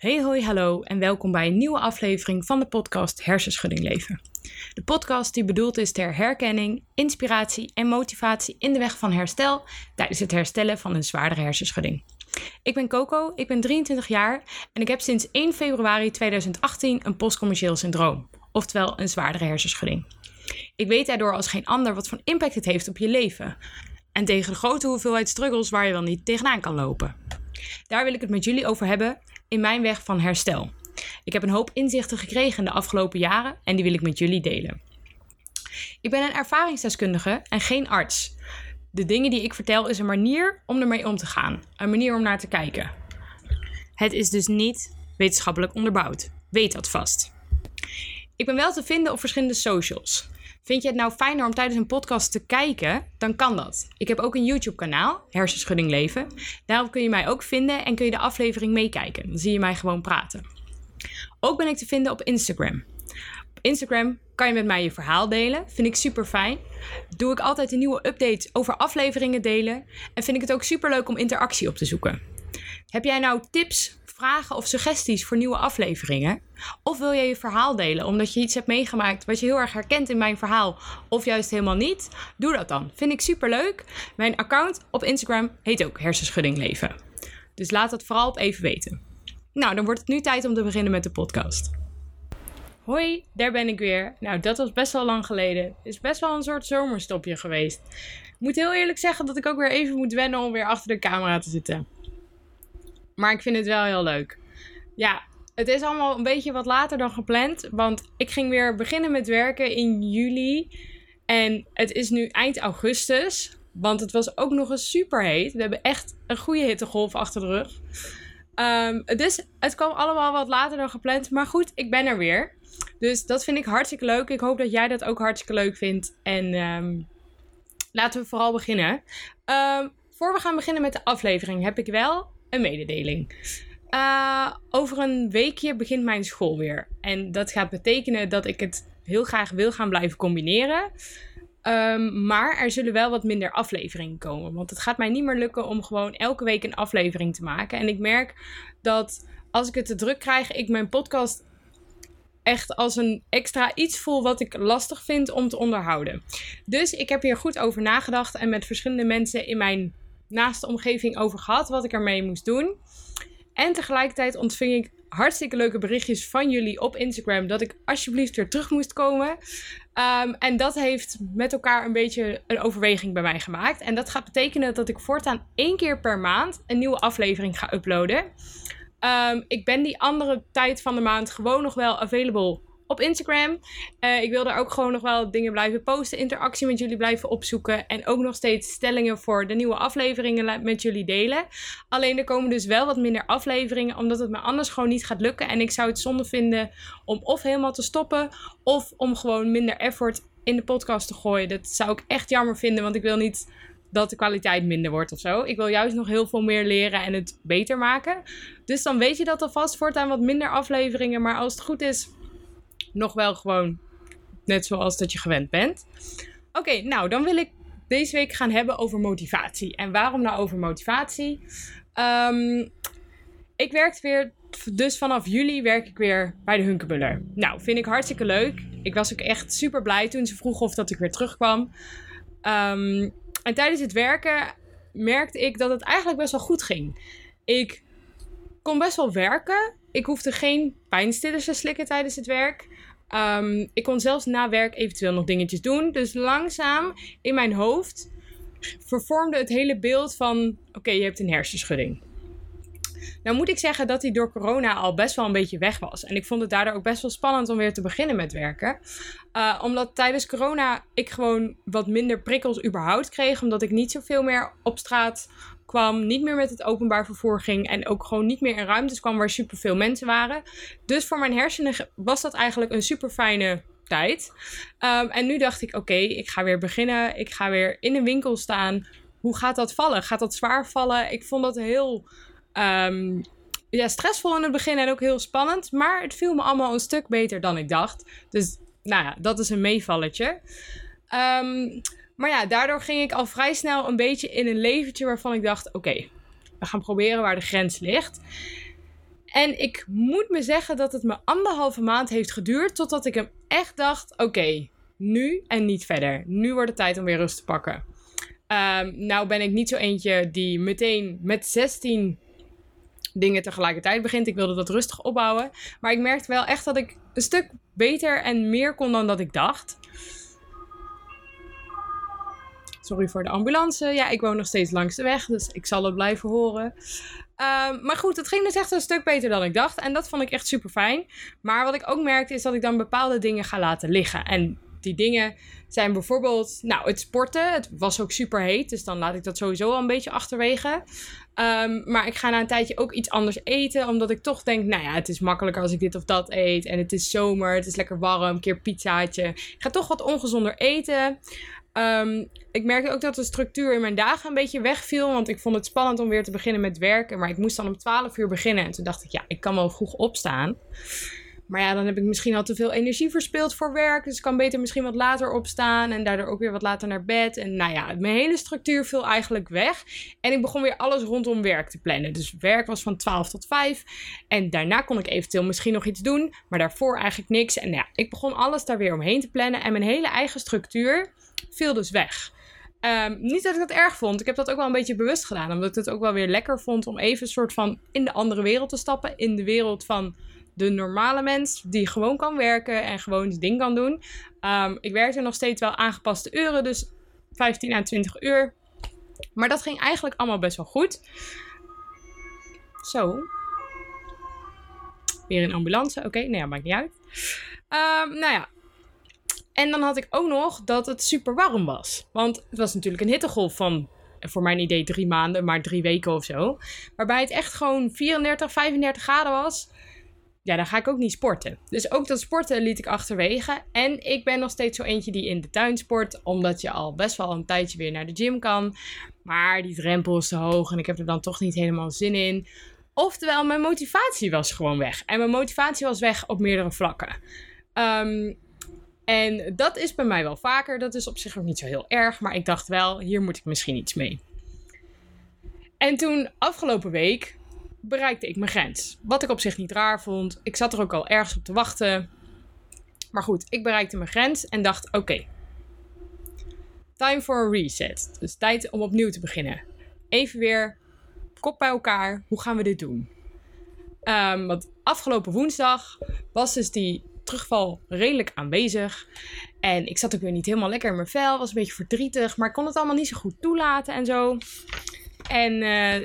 Hey hoi hallo en welkom bij een nieuwe aflevering van de podcast Hersenschudding Leven. De podcast die bedoeld is ter herkenning, inspiratie en motivatie in de weg van herstel tijdens het herstellen van een zwaardere hersenschudding. Ik ben Coco, ik ben 23 jaar en ik heb sinds 1 februari 2018 een postcommercieel syndroom, oftewel een zwaardere hersenschudding. Ik weet daardoor als geen ander wat voor impact het heeft op je leven en tegen de grote hoeveelheid struggles waar je wel niet tegenaan kan lopen. Daar wil ik het met jullie over hebben in mijn weg van herstel. Ik heb een hoop inzichten gekregen in de afgelopen jaren en die wil ik met jullie delen. Ik ben een ervaringsdeskundige en geen arts. De dingen die ik vertel is een manier om ermee om te gaan, een manier om naar te kijken. Het is dus niet wetenschappelijk onderbouwd. Weet dat vast. Ik ben wel te vinden op verschillende socials. Vind je het nou fijner om tijdens een podcast te kijken? Dan kan dat. Ik heb ook een YouTube-kanaal, Hersenschudding Leven. Daarop kun je mij ook vinden en kun je de aflevering meekijken. Dan zie je mij gewoon praten. Ook ben ik te vinden op Instagram. Op Instagram kan je met mij je verhaal delen. Vind ik super fijn. Doe ik altijd een nieuwe updates over afleveringen delen. En vind ik het ook super leuk om interactie op te zoeken. Heb jij nou tips, vragen of suggesties voor nieuwe afleveringen? Of wil je je verhaal delen omdat je iets hebt meegemaakt wat je heel erg herkent in mijn verhaal, of juist helemaal niet? Doe dat dan. Vind ik super leuk. Mijn account op Instagram heet ook Hersenschudding Leven. Dus laat dat vooral op even weten. Nou, dan wordt het nu tijd om te beginnen met de podcast. Hoi, daar ben ik weer. Nou, dat was best wel lang geleden. Het is best wel een soort zomerstopje geweest. Ik moet heel eerlijk zeggen dat ik ook weer even moet wennen om weer achter de camera te zitten. Maar ik vind het wel heel leuk. Ja, het is allemaal een beetje wat later dan gepland. Want ik ging weer beginnen met werken in juli. En het is nu eind augustus. Want het was ook nog eens super heet. We hebben echt een goede hittegolf achter de rug. Um, dus het kwam allemaal wat later dan gepland. Maar goed, ik ben er weer. Dus dat vind ik hartstikke leuk. Ik hoop dat jij dat ook hartstikke leuk vindt. En um, laten we vooral beginnen. Um, voor we gaan beginnen met de aflevering heb ik wel een mededeling. Uh, over een weekje begint mijn school weer. En dat gaat betekenen dat ik het heel graag wil gaan blijven combineren. Um, maar er zullen wel wat minder afleveringen komen. Want het gaat mij niet meer lukken om gewoon elke week een aflevering te maken. En ik merk dat als ik het te druk krijg, ik mijn podcast echt als een extra iets voel wat ik lastig vind om te onderhouden. Dus ik heb hier goed over nagedacht en met verschillende mensen in mijn naaste omgeving over gehad wat ik ermee moest doen. En tegelijkertijd ontving ik hartstikke leuke berichtjes van jullie op Instagram dat ik alsjeblieft weer terug moest komen. Um, en dat heeft met elkaar een beetje een overweging bij mij gemaakt. En dat gaat betekenen dat ik voortaan één keer per maand een nieuwe aflevering ga uploaden. Um, ik ben die andere tijd van de maand gewoon nog wel available op Instagram. Uh, ik wil daar ook gewoon nog wel dingen blijven posten, interactie met jullie blijven opzoeken. En ook nog steeds stellingen voor de nieuwe afleveringen met jullie delen. Alleen er komen dus wel wat minder afleveringen, omdat het me anders gewoon niet gaat lukken. En ik zou het zonde vinden om of helemaal te stoppen, of om gewoon minder effort in de podcast te gooien. Dat zou ik echt jammer vinden, want ik wil niet dat de kwaliteit minder wordt of zo. Ik wil juist nog heel veel meer leren en het beter maken. Dus dan weet je dat alvast voortaan wat minder afleveringen. Maar als het goed is, nog wel gewoon net zoals dat je gewend bent. Oké, nou dan wil ik deze week gaan hebben over motivatie. En waarom nou over motivatie? Um, ik werk weer, dus vanaf juli werk ik weer bij de Hunkebuller. Nou, vind ik hartstikke leuk. Ik was ook echt super blij toen ze vroegen of dat ik weer terugkwam. Um, en tijdens het werken merkte ik dat het eigenlijk best wel goed ging. Ik kon best wel werken. Ik hoefde geen pijnstillers te slikken tijdens het werk. Um, ik kon zelfs na werk eventueel nog dingetjes doen. Dus langzaam in mijn hoofd vervormde het hele beeld van: oké, je hebt een hersenschudding. Nou moet ik zeggen dat die door corona al best wel een beetje weg was. En ik vond het daardoor ook best wel spannend om weer te beginnen met werken. Uh, omdat tijdens corona ik gewoon wat minder prikkels überhaupt kreeg. Omdat ik niet zoveel meer op straat kwam, niet meer met het openbaar vervoer ging en ook gewoon niet meer in ruimtes kwam waar superveel mensen waren. Dus voor mijn hersenen was dat eigenlijk een super fijne tijd. Um, en nu dacht ik, oké, ik ga weer beginnen. Ik ga weer in een winkel staan. Hoe gaat dat vallen? Gaat dat zwaar vallen? Ik vond dat heel um, ja, stressvol in het begin en ook heel spannend. Maar het viel me allemaal een stuk beter dan ik dacht. Dus nou ja, dat is een meevalletje. Um, maar ja, daardoor ging ik al vrij snel een beetje in een leventje waarvan ik dacht: oké, we gaan proberen waar de grens ligt. En ik moet me zeggen dat het me anderhalve maand heeft geduurd totdat ik hem echt dacht: oké, nu en niet verder. Nu wordt het tijd om weer rust te pakken. Um, nou ben ik niet zo eentje die meteen met 16 dingen tegelijkertijd begint. Ik wilde dat rustig opbouwen. Maar ik merkte wel echt dat ik een stuk beter en meer kon dan dat ik dacht. Sorry voor de ambulance. Ja, ik woon nog steeds langs de weg, dus ik zal het blijven horen. Um, maar goed, het ging dus echt een stuk beter dan ik dacht. En dat vond ik echt super fijn. Maar wat ik ook merkte is dat ik dan bepaalde dingen ga laten liggen. En die dingen zijn bijvoorbeeld, nou, het sporten. Het was ook super heet, dus dan laat ik dat sowieso al een beetje achterwege. Um, maar ik ga na een tijdje ook iets anders eten, omdat ik toch denk, nou ja, het is makkelijker als ik dit of dat eet. En het is zomer, het is lekker warm, een keer pizzaatje. Ik ga toch wat ongezonder eten. Um, ik merkte ook dat de structuur in mijn dagen een beetje wegviel. Want ik vond het spannend om weer te beginnen met werken. Maar ik moest dan om 12 uur beginnen. En toen dacht ik, ja, ik kan wel vroeg opstaan. Maar ja, dan heb ik misschien al te veel energie verspild voor werk. Dus ik kan beter misschien wat later opstaan. En daardoor ook weer wat later naar bed. En nou ja, mijn hele structuur viel eigenlijk weg. En ik begon weer alles rondom werk te plannen. Dus werk was van 12 tot 5. En daarna kon ik eventueel misschien nog iets doen. Maar daarvoor eigenlijk niks. En ja, ik begon alles daar weer omheen te plannen. En mijn hele eigen structuur viel dus weg. Um, niet dat ik dat erg vond. Ik heb dat ook wel een beetje bewust gedaan. Omdat ik het ook wel weer lekker vond om even een soort van in de andere wereld te stappen. In de wereld van de normale mens die gewoon kan werken en gewoon zijn ding kan doen. Um, ik werkte nog steeds wel aangepaste uren, dus 15 à 20 uur. Maar dat ging eigenlijk allemaal best wel goed. Zo. Weer een ambulance. Oké, okay, nou ja, maakt niet uit. Um, nou ja, en dan had ik ook nog dat het super warm was. Want het was natuurlijk een hittegolf van, voor mijn idee, drie maanden, maar drie weken of zo. Waarbij het echt gewoon 34, 35 graden was. Ja, dan ga ik ook niet sporten. Dus ook dat sporten liet ik achterwege. En ik ben nog steeds zo eentje die in de tuin sport. Omdat je al best wel een tijdje weer naar de gym kan. Maar die drempel is te hoog en ik heb er dan toch niet helemaal zin in. Oftewel, mijn motivatie was gewoon weg. En mijn motivatie was weg op meerdere vlakken. Um, en dat is bij mij wel vaker. Dat is op zich ook niet zo heel erg. Maar ik dacht wel, hier moet ik misschien iets mee. En toen, afgelopen week, bereikte ik mijn grens. Wat ik op zich niet raar vond. Ik zat er ook al ergens op te wachten. Maar goed, ik bereikte mijn grens en dacht: oké. Time for a reset. Dus tijd om opnieuw te beginnen. Even weer kop bij elkaar. Hoe gaan we dit doen? Um, want afgelopen woensdag was dus die terugval redelijk aanwezig. En ik zat ook weer niet helemaal lekker in mijn vel. Was een beetje verdrietig. Maar ik kon het allemaal niet zo goed toelaten en zo. En uh,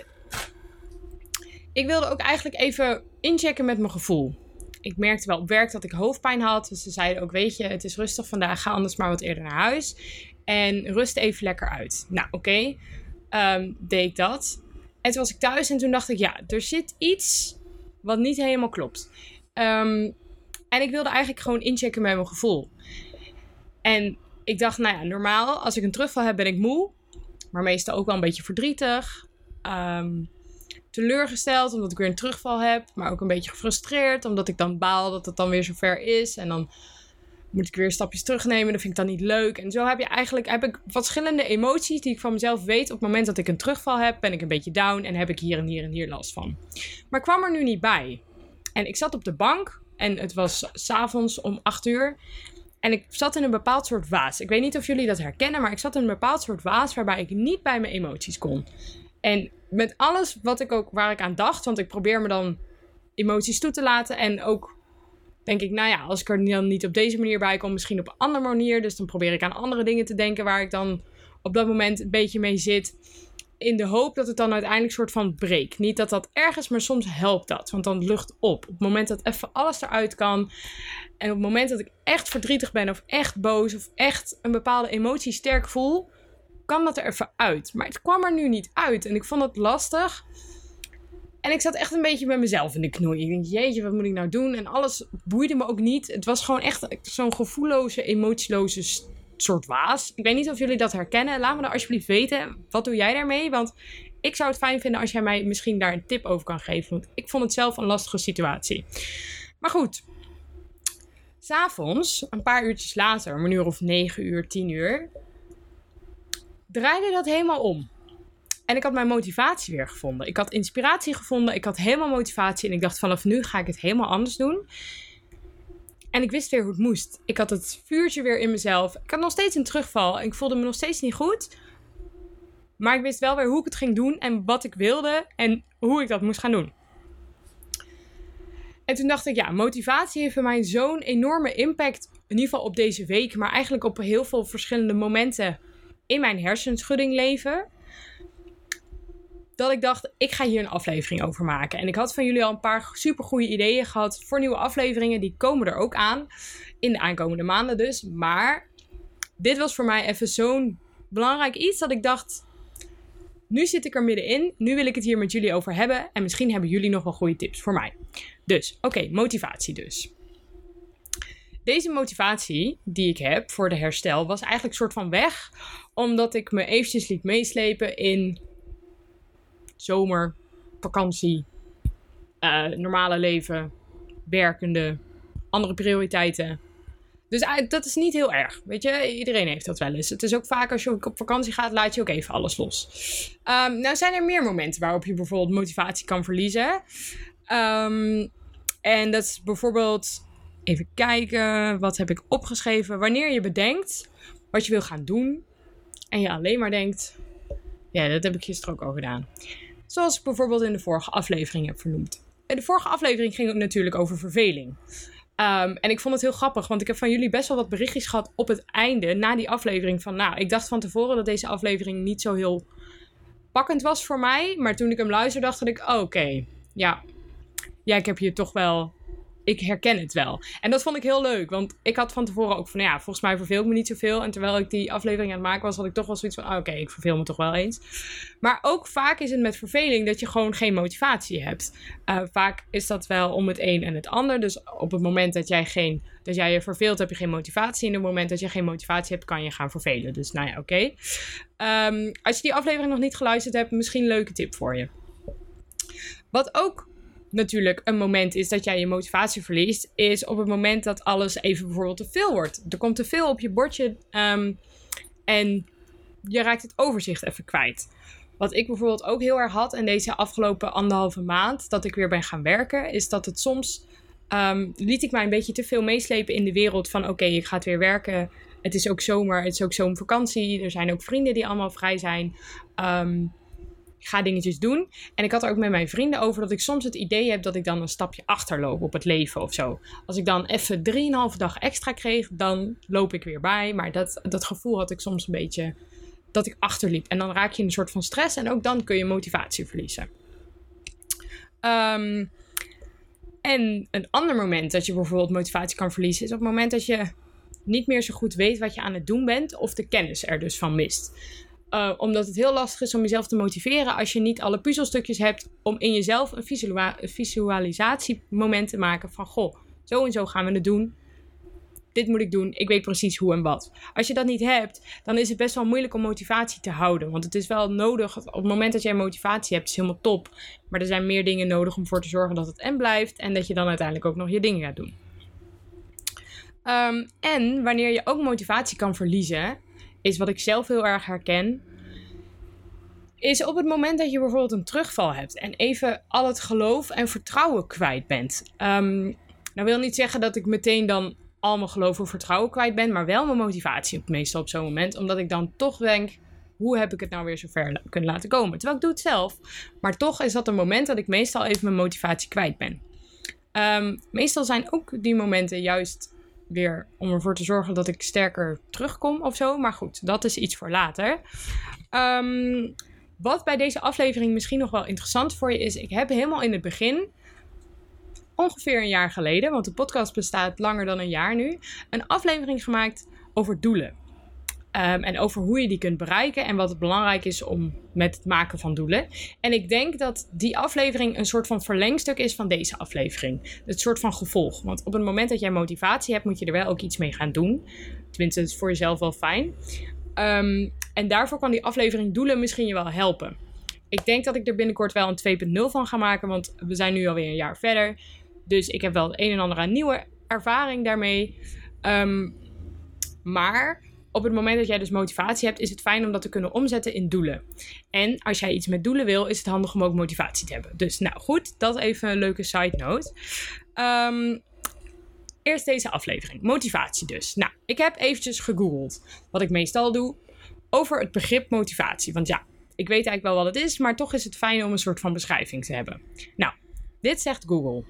ik wilde ook eigenlijk even inchecken met mijn gevoel. Ik merkte wel op werk dat ik hoofdpijn had. Dus ze zeiden ook, weet je, het is rustig vandaag. Ga anders maar wat eerder naar huis. En rust even lekker uit. Nou, oké. Um, deed ik dat. En toen was ik thuis en toen dacht ik, ja, er zit iets wat niet helemaal klopt. Um, en ik wilde eigenlijk gewoon inchecken met mijn gevoel. En ik dacht, nou ja, normaal, als ik een terugval heb, ben ik moe. Maar meestal ook wel een beetje verdrietig. Um, teleurgesteld omdat ik weer een terugval heb. Maar ook een beetje gefrustreerd omdat ik dan baal dat het dan weer zover is. En dan moet ik weer stapjes terugnemen. Dat vind ik dan niet leuk. En zo heb je eigenlijk heb ik verschillende emoties die ik van mezelf weet. Op het moment dat ik een terugval heb, ben ik een beetje down en heb ik hier en hier en hier last van. Maar ik kwam er nu niet bij. En ik zat op de bank en het was s'avonds om 8 uur. En ik zat in een bepaald soort waas. Ik weet niet of jullie dat herkennen, maar ik zat in een bepaald soort waas waarbij ik niet bij mijn emoties kon. En met alles wat ik ook, waar ik aan dacht, want ik probeer me dan emoties toe te laten. En ook denk ik, nou ja, als ik er dan niet op deze manier bij kom, misschien op een andere manier. Dus dan probeer ik aan andere dingen te denken waar ik dan op dat moment een beetje mee zit in de hoop dat het dan uiteindelijk soort van breekt. Niet dat dat ergens, maar soms helpt dat. Want dan lucht op. Op het moment dat even alles eruit kan. En op het moment dat ik echt verdrietig ben of echt boos of echt een bepaalde emotie sterk voel, kan dat er even uit. Maar het kwam er nu niet uit en ik vond het lastig. En ik zat echt een beetje met mezelf in de knoei. Ik denk, jeetje, wat moet ik nou doen? En alles boeide me ook niet. Het was gewoon echt zo'n gevoelloze, emotieloze soort waas. Ik weet niet of jullie dat herkennen. Laat me dan alsjeblieft weten. Wat doe jij daarmee? Want ik zou het fijn vinden als jij mij misschien daar een tip over kan geven. Want ik vond het zelf een lastige situatie. Maar goed. S'avonds, een paar uurtjes later, een uur of 9 uur, 10 uur, draaide dat helemaal om. En ik had mijn motivatie weer gevonden. Ik had inspiratie gevonden. Ik had helemaal motivatie. En ik dacht vanaf nu ga ik het helemaal anders doen. En ik wist weer hoe het moest. Ik had het vuurtje weer in mezelf. Ik had nog steeds een terugval. Ik voelde me nog steeds niet goed. Maar ik wist wel weer hoe ik het ging doen. En wat ik wilde. En hoe ik dat moest gaan doen. En toen dacht ik, ja, motivatie heeft voor mij zo'n enorme impact. In ieder geval op deze week. Maar eigenlijk op heel veel verschillende momenten in mijn hersenschudding leven dat ik dacht, ik ga hier een aflevering over maken. En ik had van jullie al een paar supergoeie ideeën gehad voor nieuwe afleveringen. Die komen er ook aan. In de aankomende maanden dus. Maar dit was voor mij even zo'n belangrijk iets dat ik dacht. Nu zit ik er middenin. Nu wil ik het hier met jullie over hebben. En misschien hebben jullie nog wel goede tips voor mij. Dus, oké, motivatie dus. Deze motivatie die ik heb voor de herstel was eigenlijk een soort van weg. Omdat ik me eventjes liet meeslepen in zomer, vakantie, uh, normale leven, werkende, andere prioriteiten. Dus uh, dat is niet heel erg. Weet je, iedereen heeft dat wel eens. Het is ook vaak als je op vakantie gaat, laat je ook even alles los. Um, nou zijn er meer momenten waarop je bijvoorbeeld motivatie kan verliezen. Um, en dat is bijvoorbeeld, even kijken, wat heb ik opgeschreven? Wanneer je bedenkt wat je wil gaan doen en je alleen maar denkt, ja, dat heb ik gisteren ook al gedaan. Zoals ik bijvoorbeeld in de vorige aflevering heb vernoemd. In de vorige aflevering ging het natuurlijk over verveling. Um, en ik vond het heel grappig, want ik heb van jullie best wel wat berichtjes gehad op het einde, na die aflevering. Van nou, ik dacht van tevoren dat deze aflevering niet zo heel pakkend was voor mij. Maar toen ik hem luisterde, dacht ik: oké, ja. Ja, ik heb hier toch wel ik herken het wel. En dat vond ik heel leuk, want ik had van tevoren ook van, ja, volgens mij verveel ik me niet zoveel. En terwijl ik die aflevering aan het maken was, had ik toch wel zoiets van, oh, oké, ik verveel me toch wel eens. Maar ook vaak is het met verveling dat je gewoon geen motivatie hebt. Uh, vaak is dat wel om het een en het ander. Dus op het moment dat jij, geen, dat jij je verveelt, heb je geen motivatie. En op het moment dat je geen motivatie hebt, kan je gaan vervelen. Dus nou ja, oké. Um, als je die aflevering nog niet geluisterd hebt, misschien een leuke tip voor je. Wat ook natuurlijk een moment is dat jij je motivatie verliest, is op het moment dat alles even bijvoorbeeld te veel wordt. Er komt te veel op je bordje um, en je raakt het overzicht even kwijt. Wat ik bijvoorbeeld ook heel erg had in deze afgelopen anderhalve maand, dat ik weer ben gaan werken, is dat het soms um, liet ik mij een beetje te veel meeslepen in de wereld van oké, okay, ik ga weer werken. Het is ook zomer, het is ook zomervakantie. Er zijn ook vrienden die allemaal vrij zijn. Um, ga dingetjes doen. En ik had er ook met mijn vrienden over dat ik soms het idee heb dat ik dan een stapje achterloop op het leven of zo. Als ik dan even 3,5 dag extra kreeg, dan loop ik weer bij. Maar dat, dat gevoel had ik soms een beetje dat ik achterliep. En dan raak je in een soort van stress en ook dan kun je motivatie verliezen. Um, en een ander moment dat je bijvoorbeeld motivatie kan verliezen is op het moment dat je niet meer zo goed weet wat je aan het doen bent of de kennis er dus van mist. Uh, omdat het heel lastig is om jezelf te motiveren als je niet alle puzzelstukjes hebt om in jezelf een visualisatie visualisatiemoment te maken van goh, zo en zo gaan we het doen. Dit moet ik doen. Ik weet precies hoe en wat. Als je dat niet hebt, dan is het best wel moeilijk om motivatie te houden. Want het is wel nodig. Op het moment dat jij motivatie hebt, is helemaal top. Maar er zijn meer dingen nodig om ervoor te zorgen dat het en blijft. En dat je dan uiteindelijk ook nog je dingen gaat doen. Um, en wanneer je ook motivatie kan verliezen, is wat ik zelf heel erg herken. Is op het moment dat je bijvoorbeeld een terugval hebt en even al het geloof en vertrouwen kwijt bent. Um, nou wil niet zeggen dat ik meteen dan al mijn geloof en vertrouwen kwijt ben, maar wel mijn motivatie meestal op zo'n moment. Omdat ik dan toch denk, hoe heb ik het nou weer zover kunnen laten komen? Terwijl ik doe het zelf. Maar toch is dat een moment dat ik meestal even mijn motivatie kwijt ben. Um, meestal zijn ook die momenten juist weer om ervoor te zorgen dat ik sterker terugkom of zo. Maar goed, dat is iets voor later. Um, wat bij deze aflevering misschien nog wel interessant voor je is, ik heb helemaal in het begin, ongeveer een jaar geleden, want de podcast bestaat langer dan een jaar nu, een aflevering gemaakt over doelen. Um, en over hoe je die kunt bereiken en wat het belangrijk is om met het maken van doelen. En ik denk dat die aflevering een soort van verlengstuk is van deze aflevering. Het soort van gevolg. Want op het moment dat jij motivatie hebt, moet je er wel ook iets mee gaan doen. Tenminste, het is voor jezelf wel fijn. Um, en daarvoor kan die aflevering doelen misschien je wel helpen. Ik denk dat ik er binnenkort wel een 2.0 van ga maken, want we zijn nu alweer een jaar verder. Dus ik heb wel een en ander aan nieuwe ervaring daarmee. Um, maar op het moment dat jij dus motivatie hebt, is het fijn om dat te kunnen omzetten in doelen. En als jij iets met doelen wil, is het handig om ook motivatie te hebben. Dus nou goed, dat even een leuke side note. Ehm, eerst deze aflevering. Motivatie dus. Nou, ik heb eventjes gegoogeld. Wat ik meestal doe over het begrip motivatie. Want ja, ik weet eigenlijk wel wat het is, maar toch is het fijn om een soort van beschrijving te hebben. Nou, dit zegt Google.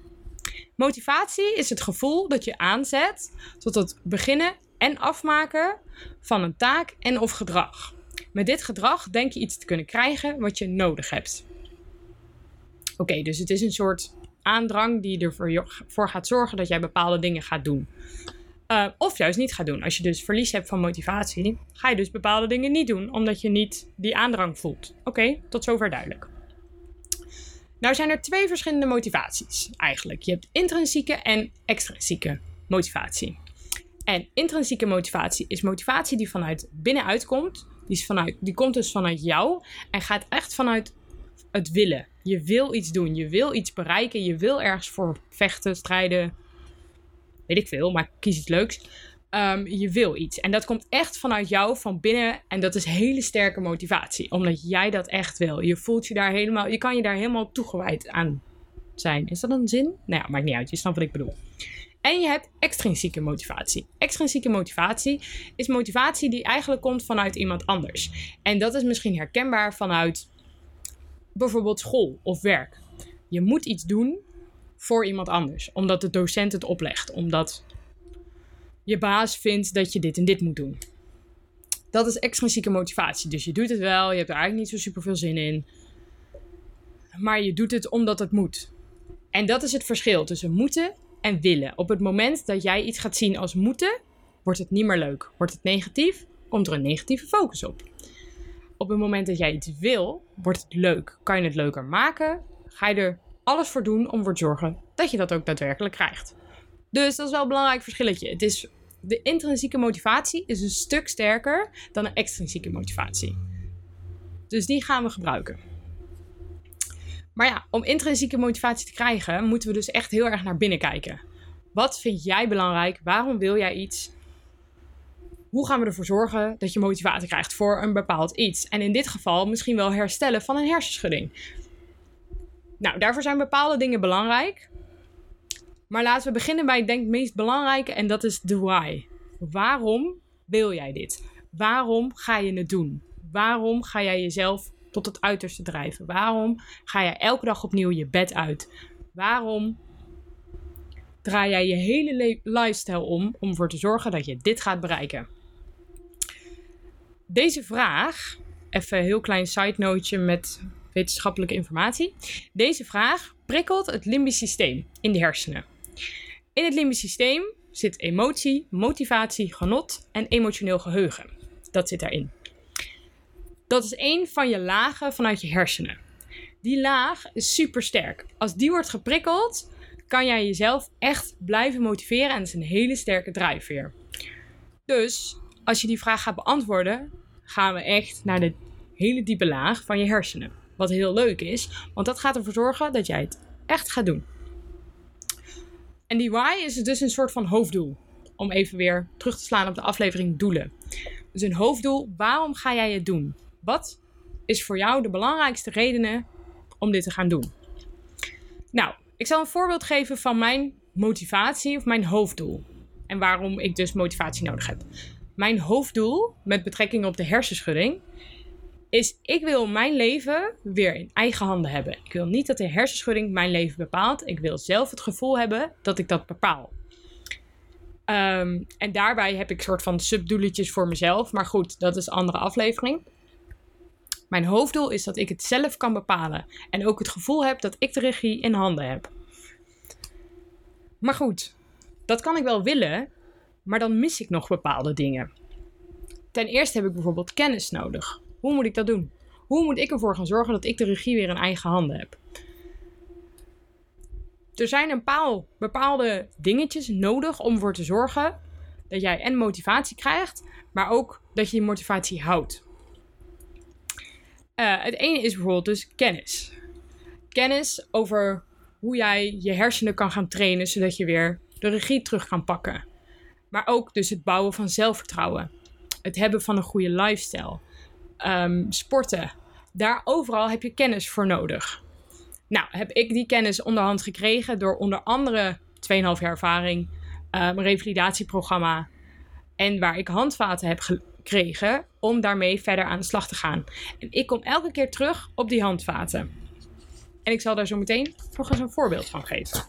Motivatie is het gevoel dat je aanzet tot het beginnen en afmaken van een taak en of gedrag. Met dit gedrag denk je iets te kunnen krijgen wat je nodig hebt. Oké, dus het is een soort aandrang die ervoor gaat zorgen dat jij bepaalde dingen gaat doen. Uh, of juist niet gaat doen. Als je dus verlies hebt van motivatie, ga je dus bepaalde dingen niet doen, omdat je niet die aandrang voelt. Oké, tot zover duidelijk. Nou zijn er twee verschillende motivaties eigenlijk. Je hebt intrinsieke en extrinsieke motivatie. En intrinsieke motivatie is motivatie die vanuit binnenuit komt. Die, is vanuit, die komt dus vanuit jou en gaat echt vanuit het willen. Je wil iets doen, je wil iets bereiken, je wil ergens voor vechten, strijden, weet ik veel, maar kies iets leuks. Um, je wil iets. En dat komt echt vanuit jou, van binnen. En dat is hele sterke motivatie. Omdat jij dat echt wil. Je voelt je daar helemaal, je kan je daar helemaal toegewijd aan zijn. Is dat een zin? Nou ja, maakt niet uit. Je snapt wat ik bedoel. En je hebt extrinsieke motivatie. Extrinsieke motivatie is motivatie die eigenlijk komt vanuit iemand anders. En dat is misschien herkenbaar vanuit bijvoorbeeld school of werk. Je moet iets doen voor iemand anders, omdat de docent het oplegt, omdat je baas vindt dat je dit en dit moet doen. Dat is extrinsieke motivatie. Dus je doet het wel, je hebt er eigenlijk niet zo super veel zin in. Maar je doet het omdat het moet. En dat is het verschil tussen moeten en willen. Op het moment dat jij iets gaat zien als moeten, wordt het niet meer leuk. Wordt het negatief, komt er een negatieve focus op. Op het moment dat jij iets wil, wordt het leuk. Kan je het leuker maken? Ga je er alles voor doen om ervoor te zorgen dat je dat ook daadwerkelijk krijgt. Dus dat is wel een belangrijk verschilletje. Het is, de intrinsieke motivatie is een stuk sterker dan een extrinsieke motivatie. Dus die gaan we gebruiken. Maar ja, om intrinsieke motivatie te krijgen, moeten we dus echt heel erg naar binnen kijken. Wat vind jij belangrijk? Waarom wil jij iets? Hoe gaan we ervoor zorgen dat je motivatie krijgt voor een bepaald iets? En in dit geval misschien wel herstellen van een hersenschudding. Nou, daarvoor zijn bepaalde dingen belangrijk. Maar laten we beginnen bij, ik denk, het meest belangrijke en dat is de why. Waarom wil jij dit? Waarom ga je het doen? Waarom ga jij jezelf tot het uiterste drijven? Waarom ga jij elke dag opnieuw je bed uit? Waarom draai jij je hele lifestyle om om ervoor te zorgen dat je dit gaat bereiken? Deze vraag, even een heel klein side noteje met wetenschappelijke informatie. Deze vraag prikkelt het limbisch systeem in de hersenen. In het limbisch systeem zit emotie, motivatie, genot en emotioneel geheugen. Dat zit daarin. Dat is één van je lagen vanuit je hersenen. Die laag is super sterk. Als die wordt geprikkeld, kan jij jezelf echt blijven motiveren en dat is een hele sterke drijfveer. Dus als je die vraag gaat beantwoorden, gaan we echt naar de hele diepe laag van je hersenen. Wat heel leuk is, want dat gaat ervoor zorgen dat jij het echt gaat doen. En die why is dus een soort van hoofddoel. Om even weer terug te slaan op de aflevering doelen. Dus een hoofddoel, waarom ga jij het doen? Wat is voor jou de belangrijkste redenen om dit te gaan doen? Nou, ik zal een voorbeeld geven van mijn motivatie of mijn hoofddoel. En waarom ik dus motivatie nodig heb. Mijn hoofddoel met betrekking op de hersenschudding is ik wil mijn leven weer in eigen handen hebben. Ik wil niet dat de hersenschudding mijn leven bepaalt. Ik wil zelf het gevoel hebben dat ik dat bepaal. Ehm, en daarbij heb ik soort van subdoeletjes voor mezelf. Maar goed, dat is een andere aflevering. Mijn hoofddoel is dat ik het zelf kan bepalen. En ook het gevoel heb dat ik de regie in handen heb. Maar goed, dat kan ik wel willen. Maar dan mis ik nog bepaalde dingen. Ten eerste heb ik bijvoorbeeld kennis nodig. Hoe moet ik dat doen? Hoe moet ik ervoor gaan zorgen dat ik de regie weer in eigen handen heb? Er zijn een paar bepaalde dingetjes nodig om ervoor te zorgen dat jij en motivatie krijgt, maar ook dat je die motivatie houdt. Uh, het ene is bijvoorbeeld dus kennis. Kennis over hoe jij je hersenen kan gaan trainen zodat je weer de regie terug kan pakken. Maar ook dus het bouwen van zelfvertrouwen het hebben van een goede lifestyle, ehm, sporten. Daar overal heb je kennis voor nodig. Nou, heb ik die kennis onderhand gekregen door onder andere 2,5 jaar ervaring, een revalidatieprogramma en waar ik handvaten heb gekregen om daarmee verder aan de slag te gaan. En ik kom elke keer terug op die handvaten. En ik zal daar zo meteen nog eens een voorbeeld van geven.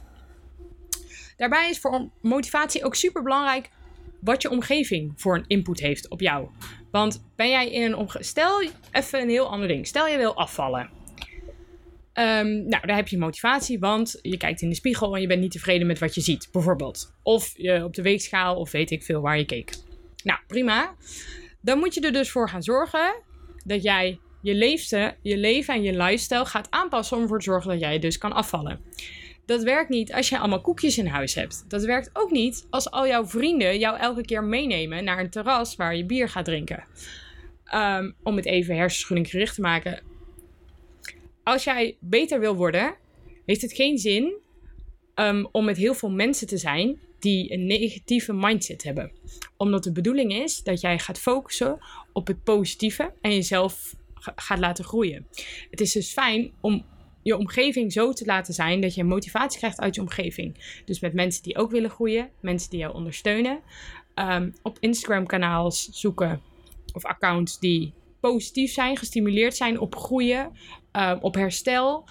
Daarbij is voor motivatie ook super belangrijk wat je omgeving voor een input heeft op jou. Want ben jij in een omgeving. Stel even een heel ander ding. Stel je wil afvallen. Um, nou, daar heb je motivatie, want je kijkt in de spiegel en je bent niet tevreden met wat je ziet, bijvoorbeeld. Of je op de weegschaal, of weet ik veel waar je keek. Nou, prima. Dan moet je er dus voor gaan zorgen dat jij je, leefste, je leven en je lifestyle gaat aanpassen om ervoor te zorgen dat jij dus kan afvallen. Dat werkt niet als je allemaal koekjes in huis hebt. Dat werkt ook niet als al jouw vrienden jou elke keer meenemen naar een terras waar je bier gaat drinken. Um, om het even hersenschudding gericht te maken. Als jij beter wil worden, heeft het geen zin um, om met heel veel mensen te zijn die een negatieve mindset hebben. Omdat de bedoeling is dat jij gaat focussen op het positieve en jezelf gaat laten groeien. Het is dus fijn om je omgeving zo te laten zijn dat je motivatie krijgt uit je omgeving. Dus met mensen die ook willen groeien, mensen die jou ondersteunen. Um, op Instagram-kanaals zoeken of accounts die positief zijn, gestimuleerd zijn op groeien, um, op herstel.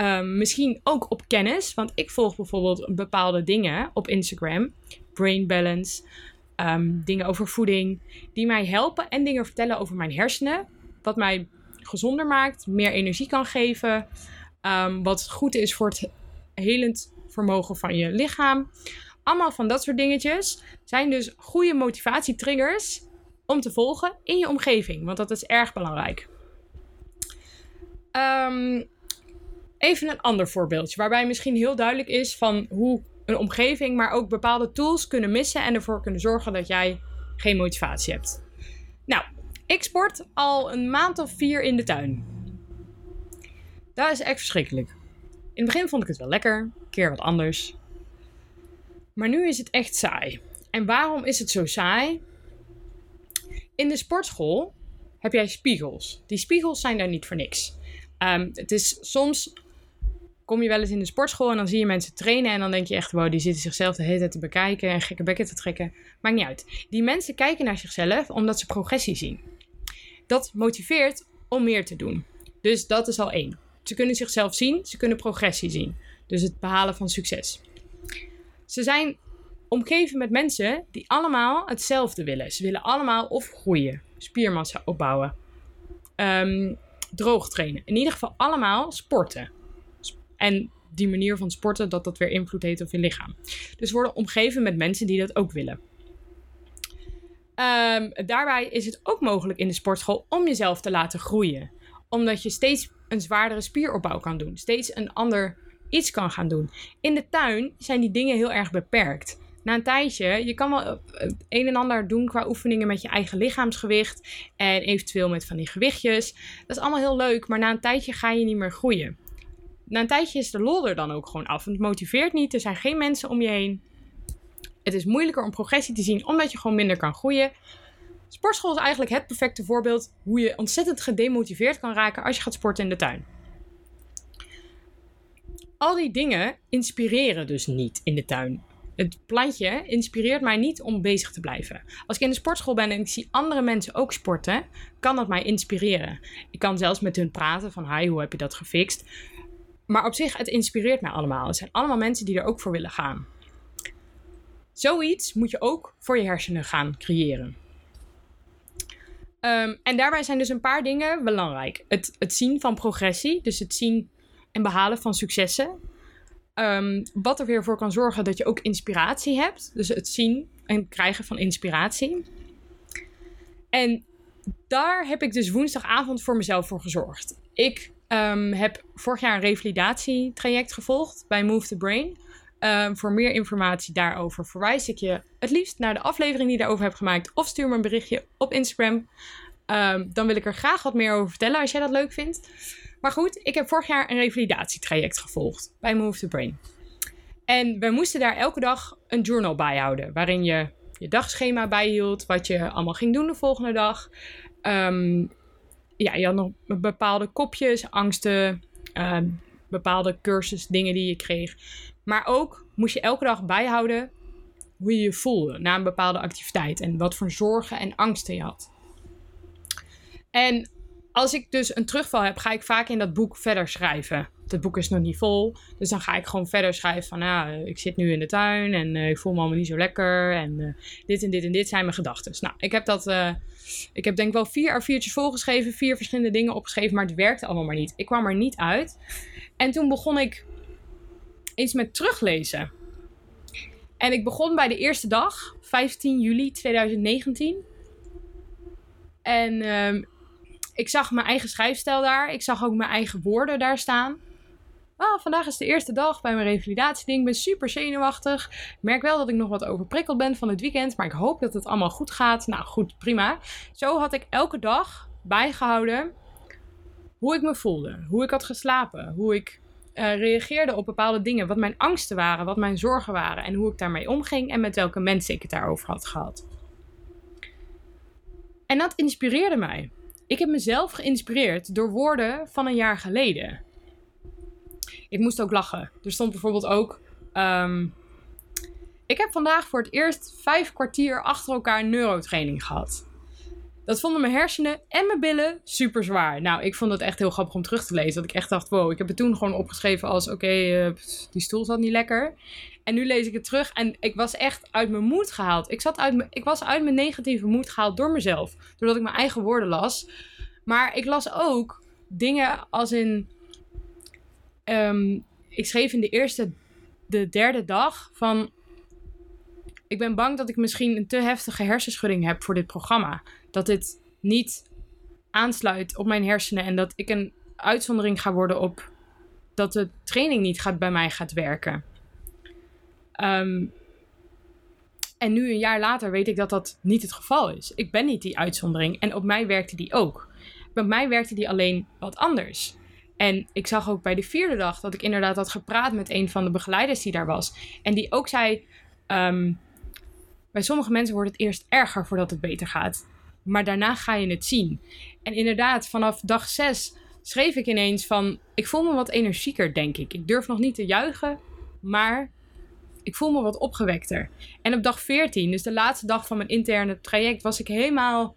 Um, misschien ook op kennis. Want ik volg bijvoorbeeld bepaalde dingen op Instagram. Brain balance. Um, dingen over voeding. Die mij helpen en dingen vertellen over mijn hersenen. Wat mij gezonder maakt. Meer energie kan geven. Um, wat goed is voor het helend vermogen van je lichaam. Allemaal van dat soort dingetjes. Zijn dus goede motivatietriggers om te volgen in je omgeving. Want dat is erg belangrijk. Um, Even een ander voorbeeldje, waarbij misschien heel duidelijk is van hoe een omgeving, maar ook bepaalde tools kunnen missen en ervoor kunnen zorgen dat jij geen motivatie hebt. Nou, ik sport al een maand of vier in de tuin. Dat is echt verschrikkelijk. In het begin vond ik het wel lekker, een keer wat anders. Maar nu is het echt saai. En waarom is het zo saai? In de sportschool heb jij spiegels. Die spiegels zijn daar niet voor niks. Um, het is soms kom je wel eens in de sportschool en dan zie je mensen trainen en dan denk je echt, wow, die zitten zichzelf de hele tijd te bekijken en gekke bekken te trekken. Maakt niet uit. Die mensen kijken naar zichzelf omdat ze progressie zien. Dat motiveert om meer te doen. Dus dat is al één. Ze kunnen zichzelf zien, ze kunnen progressie zien. Dus het behalen van succes. Ze zijn omgeven met mensen die allemaal hetzelfde willen. Ze willen allemaal of groeien, spiermassa opbouwen, um, droog trainen. In ieder geval allemaal sporten. En die manier van sporten, dat dat weer invloed heeft op je lichaam. Dus worden omgeven met mensen die dat ook willen. Um, daarbij is het ook mogelijk in de sportschool om jezelf te laten groeien. Omdat je steeds een zwaardere spieropbouw kan doen. Steeds een ander iets kan gaan doen. In de tuin zijn die dingen heel erg beperkt. Na een tijdje, je kan wel het een en ander doen qua oefeningen met je eigen lichaamsgewicht. En eventueel met van die gewichtjes. Dat is allemaal heel leuk, maar na een tijdje ga je niet meer groeien na een tijdje is de lol er dan ook gewoon af. Het motiveert niet. Er zijn geen mensen om je heen. Het is moeilijker om progressie te zien omdat je gewoon minder kan groeien. Sportschool is eigenlijk het perfecte voorbeeld hoe je ontzettend gedemotiveerd kan raken als je gaat sporten in de tuin. Al die dingen inspireren dus niet in de tuin. Het plantje inspireert mij niet om bezig te blijven. Als ik in de sportschool ben en ik zie andere mensen ook sporten, kan dat mij inspireren. Ik kan zelfs met hun praten van, hi, hoe heb je dat gefixt? Maar op zich, het inspireert mij allemaal. Het zijn allemaal mensen die er ook voor willen gaan. Zoiets moet je ook voor je hersenen gaan creëren. Um, en daarbij zijn dus een paar dingen belangrijk. Het, het zien van progressie, dus het zien en behalen van successen. Um, wat er weer voor kan zorgen dat je ook inspiratie hebt. Dus het zien en krijgen van inspiratie. En daar heb ik dus woensdagavond voor mezelf voor gezorgd. Ik Um, heb vorig jaar een revalidatietraject gevolgd bij Move the Brain. Um, voor meer informatie daarover verwijs ik je het liefst naar de aflevering die ik daarover heb gemaakt. Of stuur me een berichtje op Instagram. Um, dan wil ik er graag wat meer over vertellen als jij dat leuk vindt. Maar goed, ik heb vorig jaar een revalidatietraject gevolgd bij Move the Brain. En we moesten daar elke dag een journal bijhouden. Waarin je je dagschema bijhield, wat je allemaal ging doen de volgende dag. Ehm, ja, je had nog bepaalde kopjes, angsten, ehm, bepaalde cursus, dingen die je kreeg. Maar ook moest je elke dag bijhouden hoe je je voelde na een bepaalde activiteit en wat voor zorgen en angsten je had. En als ik dus een terugval heb, ga ik vaak in dat boek verder schrijven. Het boek is nog niet vol, dus dan ga ik gewoon verder schrijven van, nou, ik zit nu in de tuin en uh, ik voel me allemaal niet zo lekker en uh, dit en dit en dit zijn mijn gedachten. Nou, ik heb dat, ik heb denk ik wel vier A4'tjes volgeschreven, vier verschillende dingen opgeschreven, maar het werkte allemaal maar niet. Ik kwam er niet uit. En toen begon ik eens met teruglezen. En ik begon bij de eerste dag, 15 juli 2019. En uh, ik zag mijn eigen schrijfstijl daar. Ik zag ook mijn eigen woorden daar staan. Oh, vandaag is de eerste dag bij mijn revalidatieding. Ik ben super zenuwachtig. Ik merk wel dat ik nog wat overprikkeld ben van het weekend. Maar ik hoop dat het allemaal goed gaat. Nou goed, prima. Zo had ik elke dag bijgehouden hoe ik me voelde. Hoe ik had geslapen. Hoe ik uh, reageerde op bepaalde dingen. Wat mijn angsten waren. Wat mijn zorgen waren. En hoe ik daarmee omging. En met welke mensen ik het daarover had gehad. En dat inspireerde mij. Ik heb mezelf geïnspireerd door woorden van een jaar geleden. Ik moest ook lachen. Er stond bijvoorbeeld ook. Um, ik heb vandaag voor het eerst vijf kwartier achter elkaar neurotraining gehad. Dat vonden mijn hersenen en mijn billen super zwaar. Nou, ik vond het echt heel grappig om terug te lezen. Dat ik echt dacht, wow, ik heb het toen gewoon opgeschreven als... oké, uh, die stoel zat niet lekker. En nu lees ik het terug en ik was echt uit mijn moed gehaald. Ik, zat uit ik was uit mijn negatieve moed gehaald door mezelf. Doordat ik mijn eigen woorden las. Maar ik las ook dingen als in... Um, ik schreef in de eerste, de derde dag van... Ik ben bang dat ik misschien een te heftige hersenschudding heb voor dit programma. Dat dit niet aansluit op mijn hersenen en dat ik een uitzondering ga worden op dat de training niet gaat, bij mij gaat werken. Um, en nu een jaar later weet ik dat dat niet het geval is. Ik ben niet die uitzondering en op mij werkte die ook. Bij mij werkte die alleen wat anders. En ik zag ook bij de vierde dag dat ik inderdaad had gepraat met een van de begeleiders die daar was. En die ook zei: um, Bij sommige mensen wordt het eerst erger voordat het beter gaat. Maar daarna ga je het zien. En inderdaad, vanaf dag zes schreef ik ineens van... Ik voel me wat energieker, denk ik. Ik durf nog niet te juichen, maar ik voel me wat opgewekter. En op dag 14, dus de laatste dag van mijn interne traject, was ik helemaal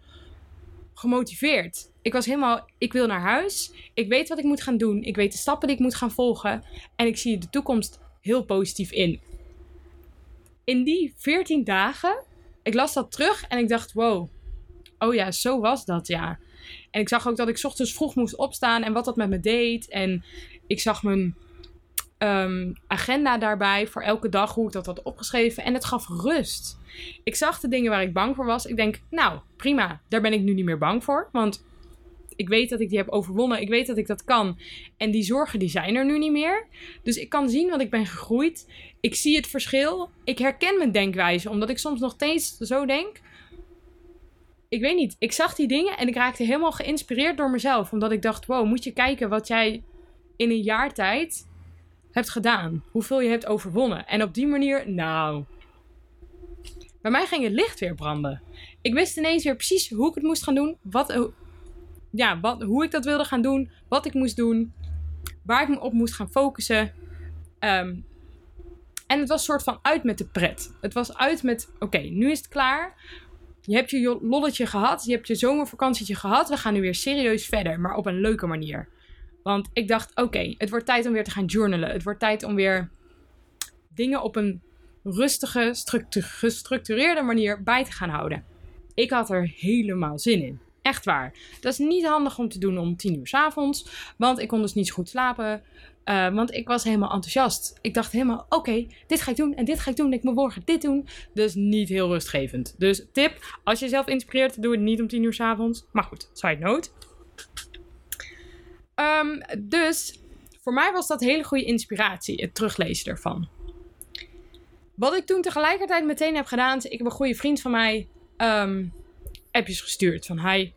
gemotiveerd. Ik was helemaal, ik wil naar huis. Ik weet wat ik moet gaan doen. Ik weet de stappen die ik moet gaan volgen. En ik zie de toekomst heel positief in. In die 14 dagen, ik las dat terug en ik dacht, wow, oh ja, zo was dat, ja. En ik zag ook dat ik ochtends vroeg moest opstaan en wat dat met me deed. En ik zag mijn um, agenda daarbij voor elke dag, hoe ik dat had opgeschreven. En het gaf rust. Ik zag de dingen waar ik bang voor was. Ik denk, nou, prima, daar ben ik nu niet meer bang voor. Want ik weet dat ik die heb overwonnen. Ik weet dat ik dat kan. En die zorgen, die zijn er nu niet meer. Dus ik kan zien wat ik ben gegroeid. Ik zie het verschil. Ik herken mijn denkwijze, omdat ik soms nog steeds zo denk ik weet niet. Ik zag die dingen en ik raakte helemaal geïnspireerd door mezelf. Omdat ik dacht, wow, moet je kijken wat jij in een jaar tijd hebt gedaan. Hoeveel je hebt overwonnen. En op die manier, nou... Bij mij ging het licht weer branden. Ik wist ineens weer precies hoe ik het moest gaan doen. Wat, ja, wat, hoe ik dat wilde gaan doen. Wat ik moest doen. Waar ik me op moest gaan focussen. Um, en het was een soort van uit met de pret. Het was uit met, oké, nu is het klaar. Je hebt je lolletje gehad, je hebt je zomervakantietje gehad. We gaan nu weer serieus verder, maar op een leuke manier. Want ik dacht, oké, het wordt tijd om weer te gaan journalen. Het wordt tijd om weer dingen op een rustige, gestructureerde manier bij te gaan houden. Ik had er helemaal zin in. Echt waar. Dat is niet handig om te doen om tien uur s avonds. Want ik kon dus niet zo goed slapen. Uh, want ik was helemaal enthousiast. Ik dacht helemaal, oké, dit ga ik doen en dit ga ik doen. Ik moet morgen dit doen. Dus niet heel rustgevend. Dus tip, als je jezelf inspireert, doe het niet om tien uur s avonds. Maar goed, side note. Um, dus voor mij was dat hele goede inspiratie, het teruglezen ervan. Wat ik toen tegelijkertijd meteen heb gedaan, ik heb een goede vriend van mij um, appjes gestuurd. Van, hi,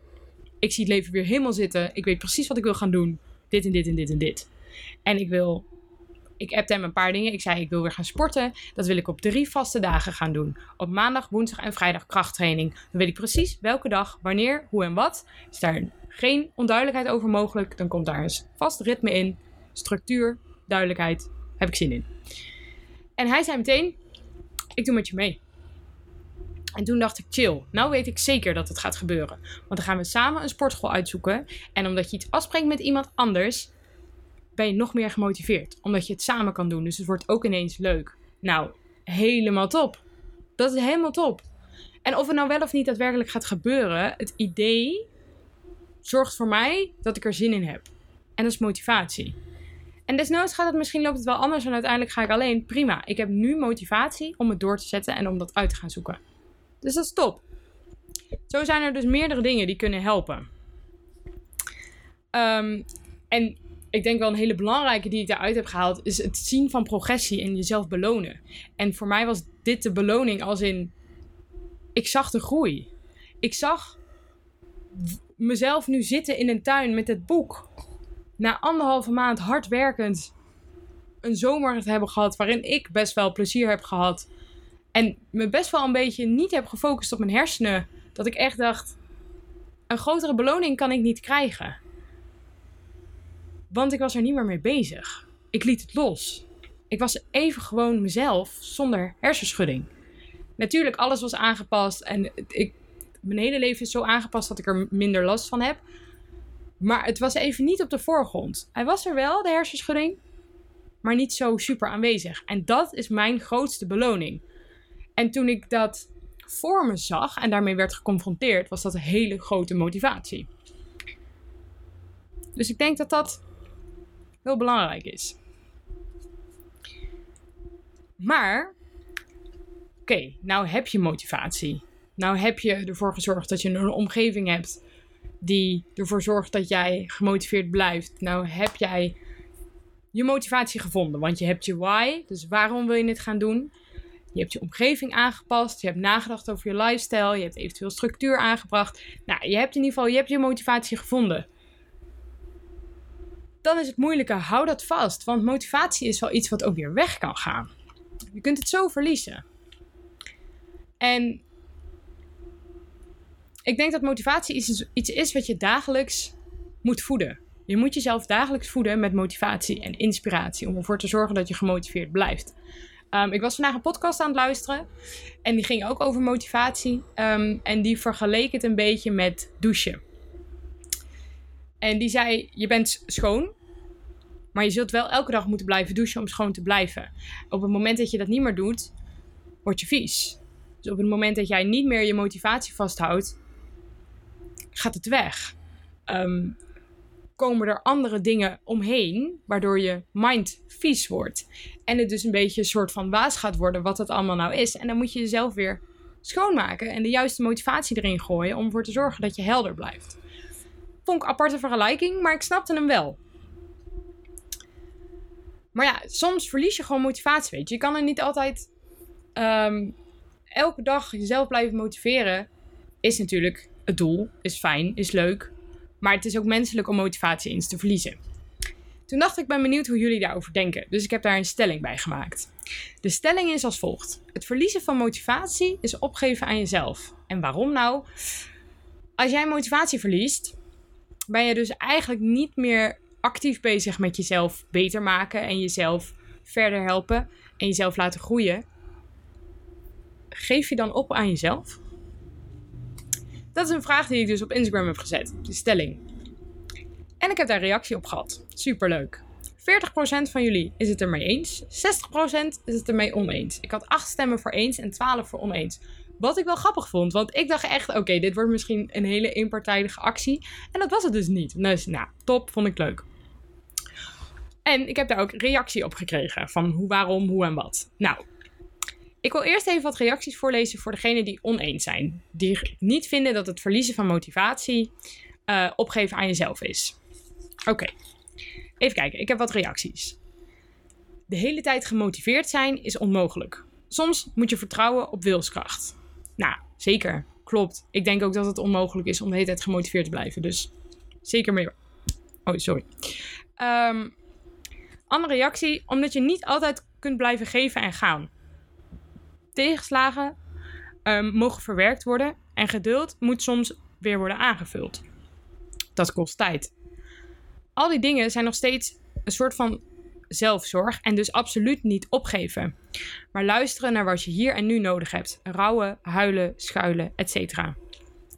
ik zie het leven weer helemaal zitten. Ik weet precies wat ik wil gaan doen. Dit en dit en dit en dit. En ik wil ik appte hem een paar dingen. Ik zei, ik wil weer gaan sporten. Dat wil ik op drie vaste dagen gaan doen. Op maandag, woensdag en vrijdag krachttraining. Dan weet ik precies welke dag, wanneer, hoe en wat. Is daar geen onduidelijkheid over mogelijk, dan komt daar een vast ritme in. Structuur, duidelijkheid, heb ik zin in. En hij zei meteen, ik doe met je mee. En toen dacht ik, chill, nou weet ik zeker dat het gaat gebeuren. Want dan gaan we samen een sportschool uitzoeken. En omdat je iets afspreekt met iemand anders, ben je nog meer gemotiveerd. Omdat je het samen kan doen. Dus het wordt ook ineens leuk. Nou, helemaal top. Dat is helemaal top. En of het nou wel of niet daadwerkelijk gaat gebeuren, het idee zorgt voor mij dat ik er zin in heb. En dat is motivatie. En desnoods gaat het misschien loopt het wel anders en uiteindelijk ga ik alleen. Prima. Ik heb nu motivatie om het door te zetten en om dat uit te gaan zoeken. Dus dat is top. Zo zijn er dus meerdere dingen die kunnen helpen. Ehm, en ik denk wel een hele belangrijke die ik daaruit heb gehaald, is het zien van progressie en jezelf belonen. En voor mij was dit de beloning als in, ik zag de groei. Ik zag mezelf nu zitten in een tuin met het boek. Na anderhalve maand hard werkend een zomer te hebben gehad waarin ik best wel plezier heb gehad. En me best wel een beetje niet heb gefocust op mijn hersenen. Dat ik echt dacht, een grotere beloning kan ik niet krijgen. Want ik was er niet meer mee bezig. Ik liet het los. Ik was even gewoon mezelf zonder hersenschudding. Natuurlijk, alles was aangepast en ik, mijn hele leven is zo aangepast dat ik er minder last van heb. Maar het was even niet op de voorgrond. Hij was er wel, de hersenschudding, maar niet zo super aanwezig. En dat is mijn grootste beloning. En toen ik dat voor me zag en daarmee werd geconfronteerd, was dat een hele grote motivatie. Dus ik denk dat dat heel belangrijk is. Maar, oké, nou heb je motivatie. Nou heb je ervoor gezorgd dat je een omgeving hebt die ervoor zorgt dat jij gemotiveerd blijft. Nou heb jij je motivatie gevonden, want je hebt je why, dus waarom wil je dit gaan doen? Je hebt je omgeving aangepast, je hebt nagedacht over je lifestyle, je hebt eventueel structuur aangebracht. Nou, je hebt in ieder geval je, hebt je motivatie gevonden dan is het moeilijker. Hou dat vast. Want motivatie is wel iets wat ook weer weg kan gaan. Je kunt het zo verliezen. En ik denk dat motivatie iets, iets is wat je dagelijks moet voeden. Je moet jezelf dagelijks voeden met motivatie en inspiratie. Om ervoor te zorgen dat je gemotiveerd blijft. Um, ik was vandaag een podcast aan het luisteren. En die ging ook over motivatie. Um, en die vergeleek het een beetje met douchen. En die zei: Je bent schoon, maar je zult wel elke dag moeten blijven douchen om schoon te blijven. Op het moment dat je dat niet meer doet, word je vies. Dus op het moment dat jij niet meer je motivatie vasthoudt, gaat het weg. Ehm, komen er andere dingen omheen, waardoor je mind vies wordt. En het dus een beetje een soort van waas gaat worden wat het allemaal nou is. En dan moet je jezelf weer schoonmaken en de juiste motivatie erin gooien om ervoor te zorgen dat je helder blijft vond ik aparte vergelijking, maar ik snapte hem wel. Maar ja, soms verlies je gewoon motivatie, weet je. Je kan er niet altijd ehm, elke dag jezelf blijven motiveren. Is natuurlijk het doel, is fijn, is leuk. Maar het is ook menselijk om motivatie eens te verliezen. Toen dacht ik, ben benieuwd hoe jullie daarover denken. Dus ik heb daar een stelling bij gemaakt. De stelling is als volgt. Het verliezen van motivatie is opgeven aan jezelf. En waarom nou? Als jij motivatie verliest, ben je dus eigenlijk niet meer actief bezig met jezelf beter maken en jezelf verder helpen en jezelf laten groeien. Geef je dan op aan jezelf? Dat is een vraag die ik dus op Instagram heb gezet, de stelling. En ik heb daar reactie op gehad. Superleuk. 40% van jullie is het ermee eens. 60% is het ermee oneens. Ik had 8 stemmen voor eens en 12 voor oneens. Wat ik wel grappig vond, want ik dacht echt, oké, dit wordt misschien een hele eenpartijdige actie. En dat was het dus niet. Dus nou, top, vond ik leuk. En ik heb daar ook reactie op gekregen van hoe, waarom, hoe en wat. Nou, ik wil eerst even wat reacties voorlezen voor degenen die oneens zijn. Die niet vinden dat het verliezen van motivatie uh, opgeven aan jezelf is. Oké, even kijken. Ik heb wat reacties. De hele tijd gemotiveerd zijn is onmogelijk. Soms moet je vertrouwen op wilskracht. Nou, zeker. Klopt. Ik denk ook dat het onmogelijk is om de hele tijd gemotiveerd te blijven. Dus zeker meer. Oh, sorry. Um, Andere reactie, omdat je niet altijd kunt blijven geven en gaan. Tegenslagen um, mogen verwerkt worden en geduld moet soms weer worden aangevuld. Dat kost tijd. Al die dingen zijn nog steeds een soort van zelfzorg en dus absoluut niet opgeven. Maar luisteren naar wat je hier en nu nodig hebt. Rouwen, huilen, schuilen, etc.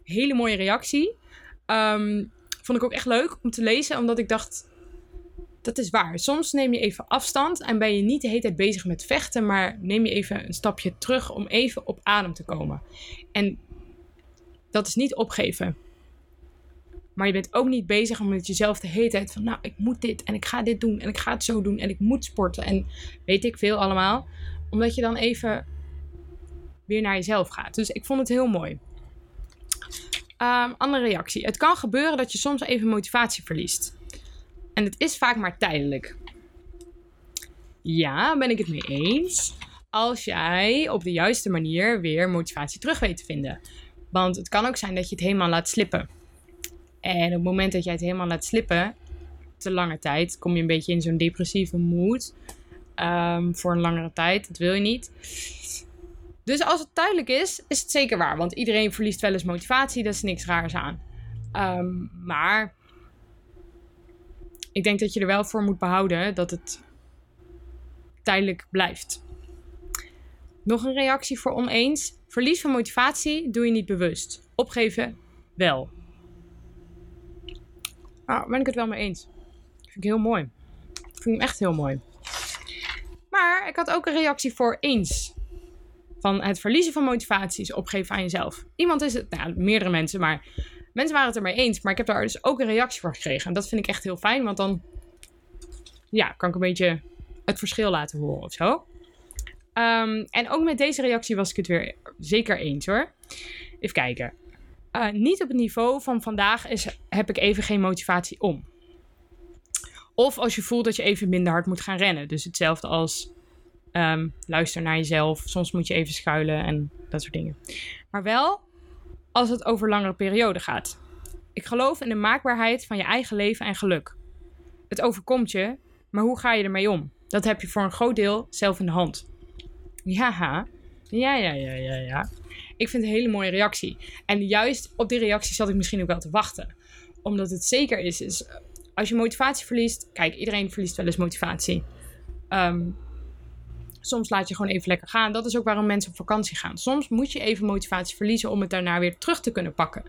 Hele mooie reactie. Ehm, vond ik ook echt leuk om te lezen, omdat ik dacht, dat is waar. Soms neem je even afstand en ben je niet de hele tijd bezig met vechten, maar neem je even een stapje terug om even op adem te komen. En dat is niet opgeven. Maar je bent ook niet bezig om met jezelf de hele tijd van, nou, ik moet dit en ik ga dit doen en ik ga het zo doen en ik moet sporten en weet ik veel allemaal. Omdat je dan even weer naar jezelf gaat. Dus ik vond het heel mooi. Um, andere reactie. Het kan gebeuren dat je soms even motivatie verliest. En het is vaak maar tijdelijk. Ja, ben ik het mee eens. Als jij op de juiste manier weer motivatie terug weet te vinden. Want het kan ook zijn dat je het helemaal laat slippen. En op het moment dat jij het helemaal laat slippen, te lange tijd, kom je een beetje in zo'n depressieve mood. Um, voor een langere tijd. Dat wil je niet. Dus als het tijdelijk is, is het zeker waar. Want iedereen verliest wel eens motivatie. Daar is niks raars aan. Um, maar ik denk dat je er wel voor moet behouden dat het tijdelijk blijft. Nog een reactie voor oneens. Verlies van motivatie doe je niet bewust. Opgeven wel. Nou, ben ik het wel mee eens. Vind ik heel mooi. Ik vind hem echt heel mooi. Maar ik had ook een reactie voor eens. Van het verliezen van motivatie is opgeven aan jezelf. Iemand is het, nou, meerdere mensen, maar mensen waren het ermee eens. Maar ik heb daar dus ook een reactie voor gekregen. En dat vind ik echt heel fijn, want dan ja, kan ik een beetje het verschil laten horen of zo. Ehm, en ook met deze reactie was ik het weer zeker eens hoor. Even kijken. Uh, niet op het niveau van vandaag is, heb ik even geen motivatie om. Of als je voelt dat je even minder hard moet gaan rennen. Dus hetzelfde als um, luister naar jezelf. Soms moet je even schuilen en dat soort dingen. Maar wel als het over langere perioden gaat. Ik geloof in de maakbaarheid van je eigen leven en geluk. Het overkomt je, maar hoe ga je ermee om? Dat heb je voor een groot deel zelf in de hand. Ja, ja, ja, ja, ja. Ik vind het een hele mooie reactie. En juist op die reactie zat ik misschien ook wel te wachten. Omdat het zeker is, is als je motivatie verliest... Kijk, iedereen verliest wel eens motivatie. Um, Soms laat je gewoon even lekker gaan. Dat is ook waarom mensen op vakantie gaan. Soms moet je even motivatie verliezen om het daarna weer terug te kunnen pakken.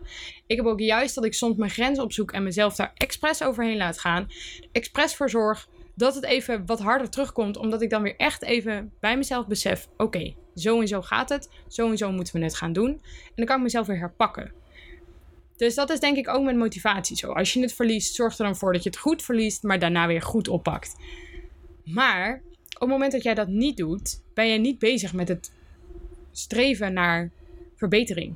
Ik heb ook juist dat ik soms mijn grens opzoek en mezelf daar expres overheen laat gaan. Expres voor zorg dat het even wat harder terugkomt. Omdat ik dan weer echt even bij mezelf besef: oké, zo en zo gaat het. Zo en zo moeten we het gaan doen. En dan kan ik mezelf weer herpakken. Dus dat is denk ik ook met motivatie zo. Als je het verliest, zorg er dan voor dat je het goed verliest, maar daarna weer goed oppakt. Maar op het moment dat jij dat niet doet, ben je niet bezig met het streven naar verbetering.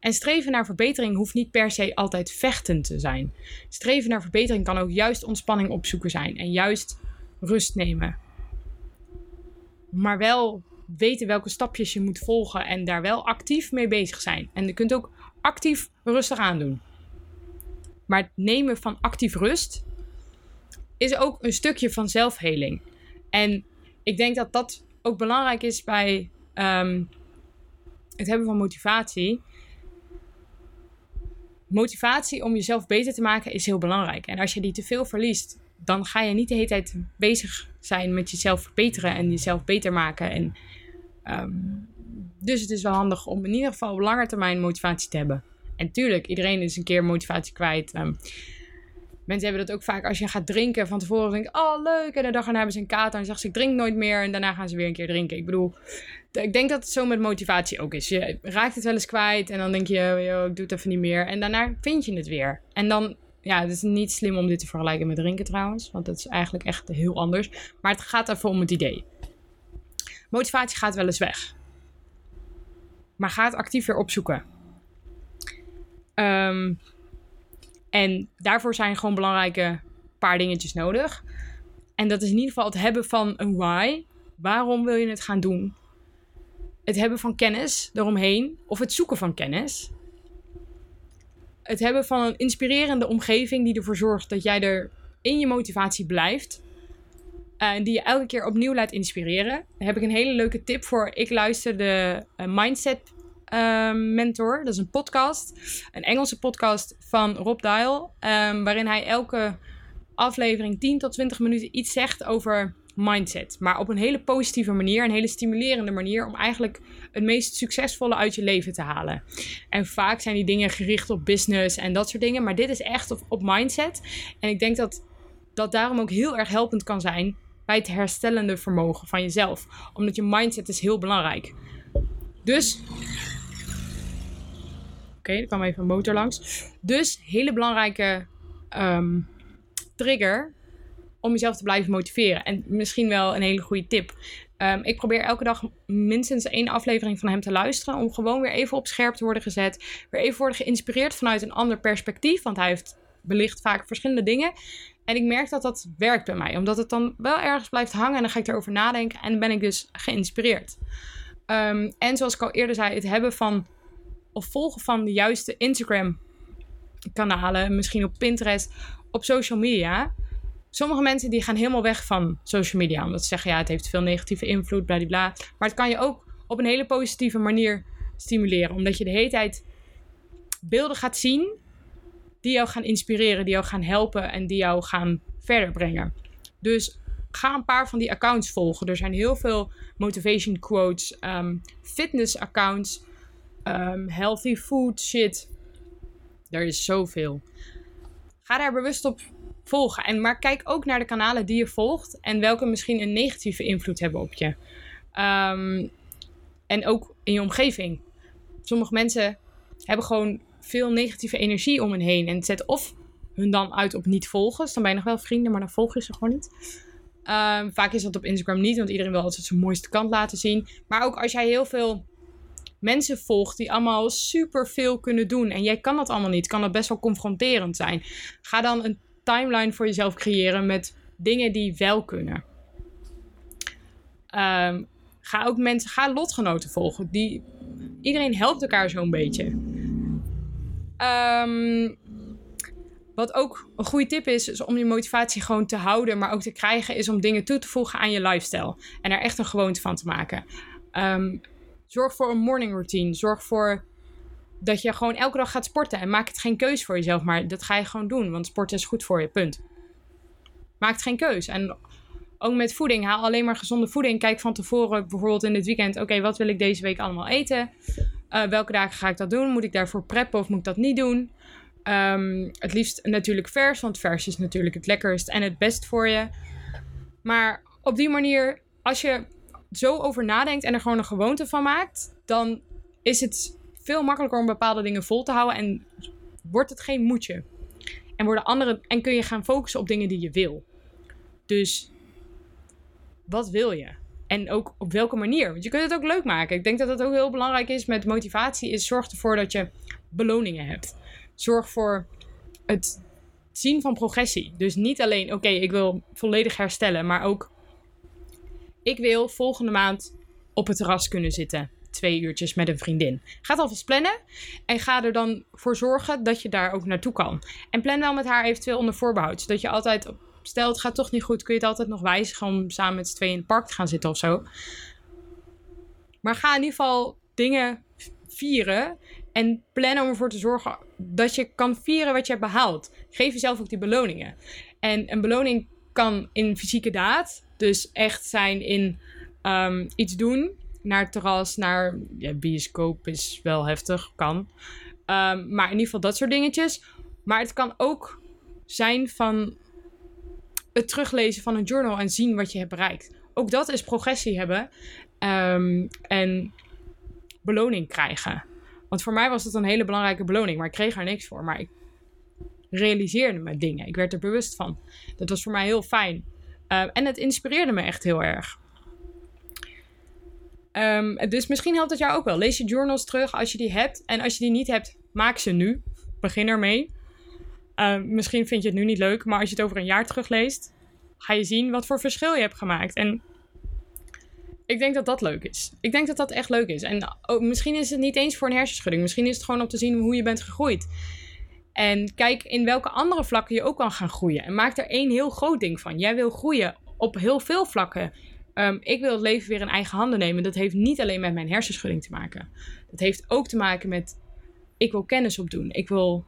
En streven naar verbetering hoeft niet per se altijd vechten te zijn. Streven naar verbetering kan ook juist ontspanning opzoeken zijn en juist rust nemen. Maar wel weten welke stapjes je moet volgen en daar wel actief mee bezig zijn. En je kunt ook actief rustig aandoen. Maar het nemen van actief rust is ook een stukje van zelfheling. En ik denk dat dat ook belangrijk is bij ehm, het hebben van motivatie. Motivatie om jezelf beter te maken is heel belangrijk. En als je die te veel verliest, dan ga je niet de hele tijd bezig zijn met jezelf verbeteren en jezelf beter maken. En, ehm, dus het is wel handig om in ieder geval op lange termijn motivatie te hebben. En tuurlijk, iedereen is een keer motivatie kwijt. Um, Mensen hebben dat ook vaak als je gaat drinken. Van tevoren denk ik, oh leuk. En de dag erna hebben ze een kater en zeggen ze, ik drink nooit meer. En daarna gaan ze weer een keer drinken. Ik bedoel, ik denk dat het zo met motivatie ook is. Je raakt het wel eens kwijt en dan denk je, yo, ik doe het even niet meer. En daarna vind je het weer. En dan, ja, het is niet slim om dit te vergelijken met drinken trouwens. Want dat is eigenlijk echt heel anders. Maar het gaat even om het idee. Motivatie gaat wel eens weg. Maar ga het actief weer opzoeken. Um, en daarvoor zijn gewoon belangrijke paar dingetjes nodig. En dat is in ieder geval het hebben van een why. Waarom wil je het gaan doen? Het hebben van kennis eromheen of het zoeken van kennis. Het hebben van een inspirerende omgeving die ervoor zorgt dat jij er in je motivatie blijft. Uh, die je elke keer opnieuw laat inspireren. Daar heb ik een hele leuke tip voor. Ik luister de uh, Mindset uh, Mentor. Dat is een podcast. Een Engelse podcast van Rob Dial. Um, waarin hij elke aflevering 10 tot 20 minuten iets zegt over mindset. Maar op een hele positieve manier, een hele stimulerende manier om eigenlijk het meest succesvolle uit je leven te halen. En vaak zijn die dingen gericht op business en dat soort dingen, maar dit is echt op, mindset. En ik denk dat dat daarom ook heel erg helpend kan zijn bij het herstellende vermogen van jezelf. Omdat je mindset is heel belangrijk. Dus. Oké, er kwam even een motor langs. Dus hele belangrijke um, trigger om jezelf te blijven motiveren. En misschien wel een hele goede tip. Um, ik probeer elke dag minstens één aflevering van hem te luisteren. Om gewoon weer even op scherp te worden gezet. Weer even worden geïnspireerd vanuit een ander perspectief. Want hij heeft belicht vaak verschillende dingen. En ik merk dat dat werkt bij mij. Omdat het dan wel ergens blijft hangen. En dan ga ik erover nadenken. En dan ben ik dus geïnspireerd. Um, en zoals ik al eerder zei, het hebben van. Of volgen van de juiste Instagram kanalen. Misschien op Pinterest. Op social media Sommige mensen die gaan helemaal weg van social media. Omdat ze zeggen, ja, het heeft veel negatieve invloed, bla bla. Maar het kan je ook op een hele positieve manier stimuleren. Omdat je de hele tijd beelden gaat zien die jou gaan inspireren, die jou gaan helpen en die jou gaan verder brengen. Dus ga een paar van die accounts volgen. Er zijn heel veel motivation quotes, um, fitness accounts, um, healthy food shit. Er is zoveel. Ga daar bewust op volgen. En, maar kijk ook naar de kanalen die je volgt en welke misschien een negatieve invloed hebben op je. Um, en ook in je omgeving. Sommige mensen hebben gewoon veel negatieve energie om hen heen. En zet of hun dan uit op niet volgen. Dus dan ben je nog wel vrienden, maar dan volg je ze gewoon niet. Um, vaak is dat op Instagram niet, want iedereen wil altijd zijn mooiste kant laten zien. Maar ook als jij heel veel mensen volgt die allemaal super veel kunnen doen en jij kan dat allemaal niet, kan dat best wel confronterend zijn. Ga dan een timeline voor jezelf creëren met dingen die wel kunnen. Um, ga ook mensen, ga lotgenoten volgen. Die, iedereen helpt elkaar zo'n beetje. Um, wat ook een goede tip is, is om je motivatie gewoon te houden, maar ook te krijgen, is om dingen toe te voegen aan je lifestyle. En er echt een gewoonte van te maken. Um, zorg voor een morning routine. Zorg voor dat je gewoon elke dag gaat sporten. En maak het geen keus voor jezelf, maar dat ga je gewoon doen. Want sporten is goed voor je, punt. Maak geen keus. En ook met voeding, haal alleen maar gezonde voeding. Kijk van tevoren, bijvoorbeeld in het weekend, oké, wat wil ik deze week allemaal eten? Uh, welke dagen ga ik dat doen? Moet ik daarvoor preppen of moet ik dat niet doen? Um, het liefst natuurlijk vers, want vers is natuurlijk het lekkerst en het best voor je. Maar op die manier, als je zo over nadenkt en er gewoon een gewoonte van maakt, dan is het veel makkelijker om bepaalde dingen vol te houden en wordt het geen moedje. En, worden andere, en kun je gaan focussen op dingen die je wil. Dus wat wil je? En ook op welke manier? Want je kunt het ook leuk maken. Ik denk dat het ook heel belangrijk is met motivatie. Is zorg ervoor dat je beloningen hebt. Zorg voor het zien van progressie. Dus niet alleen, oké, ik wil volledig herstellen. Maar ook, ik wil volgende maand op het terras kunnen zitten twee uurtjes met een vriendin. Ga het alvast plannen en ga er dan voor zorgen dat je daar ook naartoe kan. En plan wel met haar eventueel onder voorbehoud, zodat je altijd, stel het gaat toch niet goed, kun je het altijd nog wijzigen om samen met z'n tweeën in het park te gaan zitten of zo. Maar ga in ieder geval dingen vieren en plan om ervoor te zorgen dat je kan vieren wat je hebt behaald. Geef jezelf ook die beloningen. En een beloning kan in fysieke daad, dus echt zijn in um, iets doen naar terras, naar ja, bioscoop is wel heftig, kan. Um, maar in ieder geval dat soort dingetjes. Maar het kan ook zijn van het teruglezen van een journal en zien wat je hebt bereikt. Ook dat is progressie hebben um, en beloning krijgen. Want voor mij was dat een hele belangrijke beloning, maar ik kreeg er niks voor. Maar ik realiseerde me dingen. Ik werd er bewust van. Dat was voor mij heel fijn. Uh, en het inspireerde me echt heel erg. Um, dus misschien helpt het jou ook wel. Lees je journals terug als je die hebt. En als je die niet hebt, maak ze nu. Begin ermee. Um, misschien vind je het nu niet leuk, maar als je het over een jaar terugleest, ga je zien wat voor verschil je hebt gemaakt. En ik denk dat dat leuk is. Ik denk dat dat echt leuk is. En oh, misschien is het niet eens voor een hersenschudding. Misschien is het gewoon om te zien hoe je bent gegroeid. En kijk in welke andere vlakken je ook kan gaan groeien. En maak er één heel groot ding van. Jij wil groeien op heel veel vlakken. Ehm, ik wil het leven weer in eigen handen nemen. Dat heeft niet alleen met mijn hersenschudding te maken. Dat heeft ook te maken met, ik wil kennis opdoen. Ik wil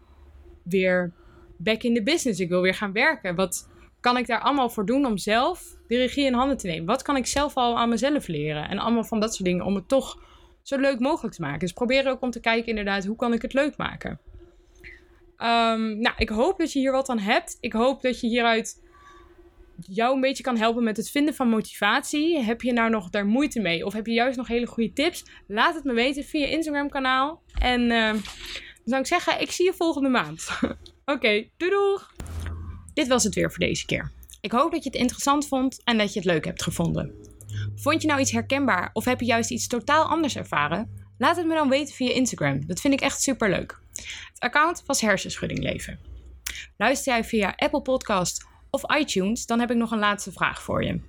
weer back in the business. Ik wil weer gaan werken. Wat kan ik daar allemaal voor doen om zelf de regie in handen te nemen? Wat kan ik zelf al aan mezelf leren? En allemaal van dat soort dingen om het toch zo leuk mogelijk te maken. Dus probeer ook om te kijken inderdaad, hoe kan ik het leuk maken? Um, nou, ik hoop dat je hier wat aan hebt. Ik hoop dat je hieruit jou een beetje kan helpen met het vinden van motivatie. Heb je nou nog daar moeite mee? Of heb je juist nog hele goede tips? Laat het me weten via Instagram kanaal. En uh, dan zou ik zeggen, ik zie je volgende maand. Oké, okay, doei doeg! Dit was het weer voor deze keer. Ik hoop dat je het interessant vond en dat je het leuk hebt gevonden. Vond je nou iets herkenbaar of heb je juist iets totaal anders ervaren? Laat het me dan weten via Instagram. Dat vind ik echt super leuk. Het account was Hersenschudding Leven. Luister jij via Apple Podcast of iTunes, dan heb ik nog een laatste vraag voor je.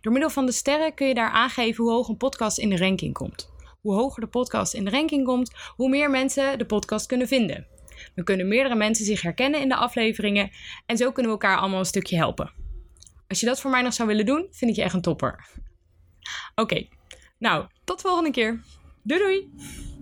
Door middel van de sterren kun je daar aangeven hoe hoog een podcast in de ranking komt. Hoe hoger de podcast in de ranking komt, hoe meer mensen de podcast kunnen vinden. Dan kunnen meerdere mensen zich herkennen in de afleveringen en zo kunnen we elkaar allemaal een stukje helpen. Als je dat voor mij nog zou willen doen, vind ik je echt een topper. Oké, nou, tot de volgende keer. Doei doei!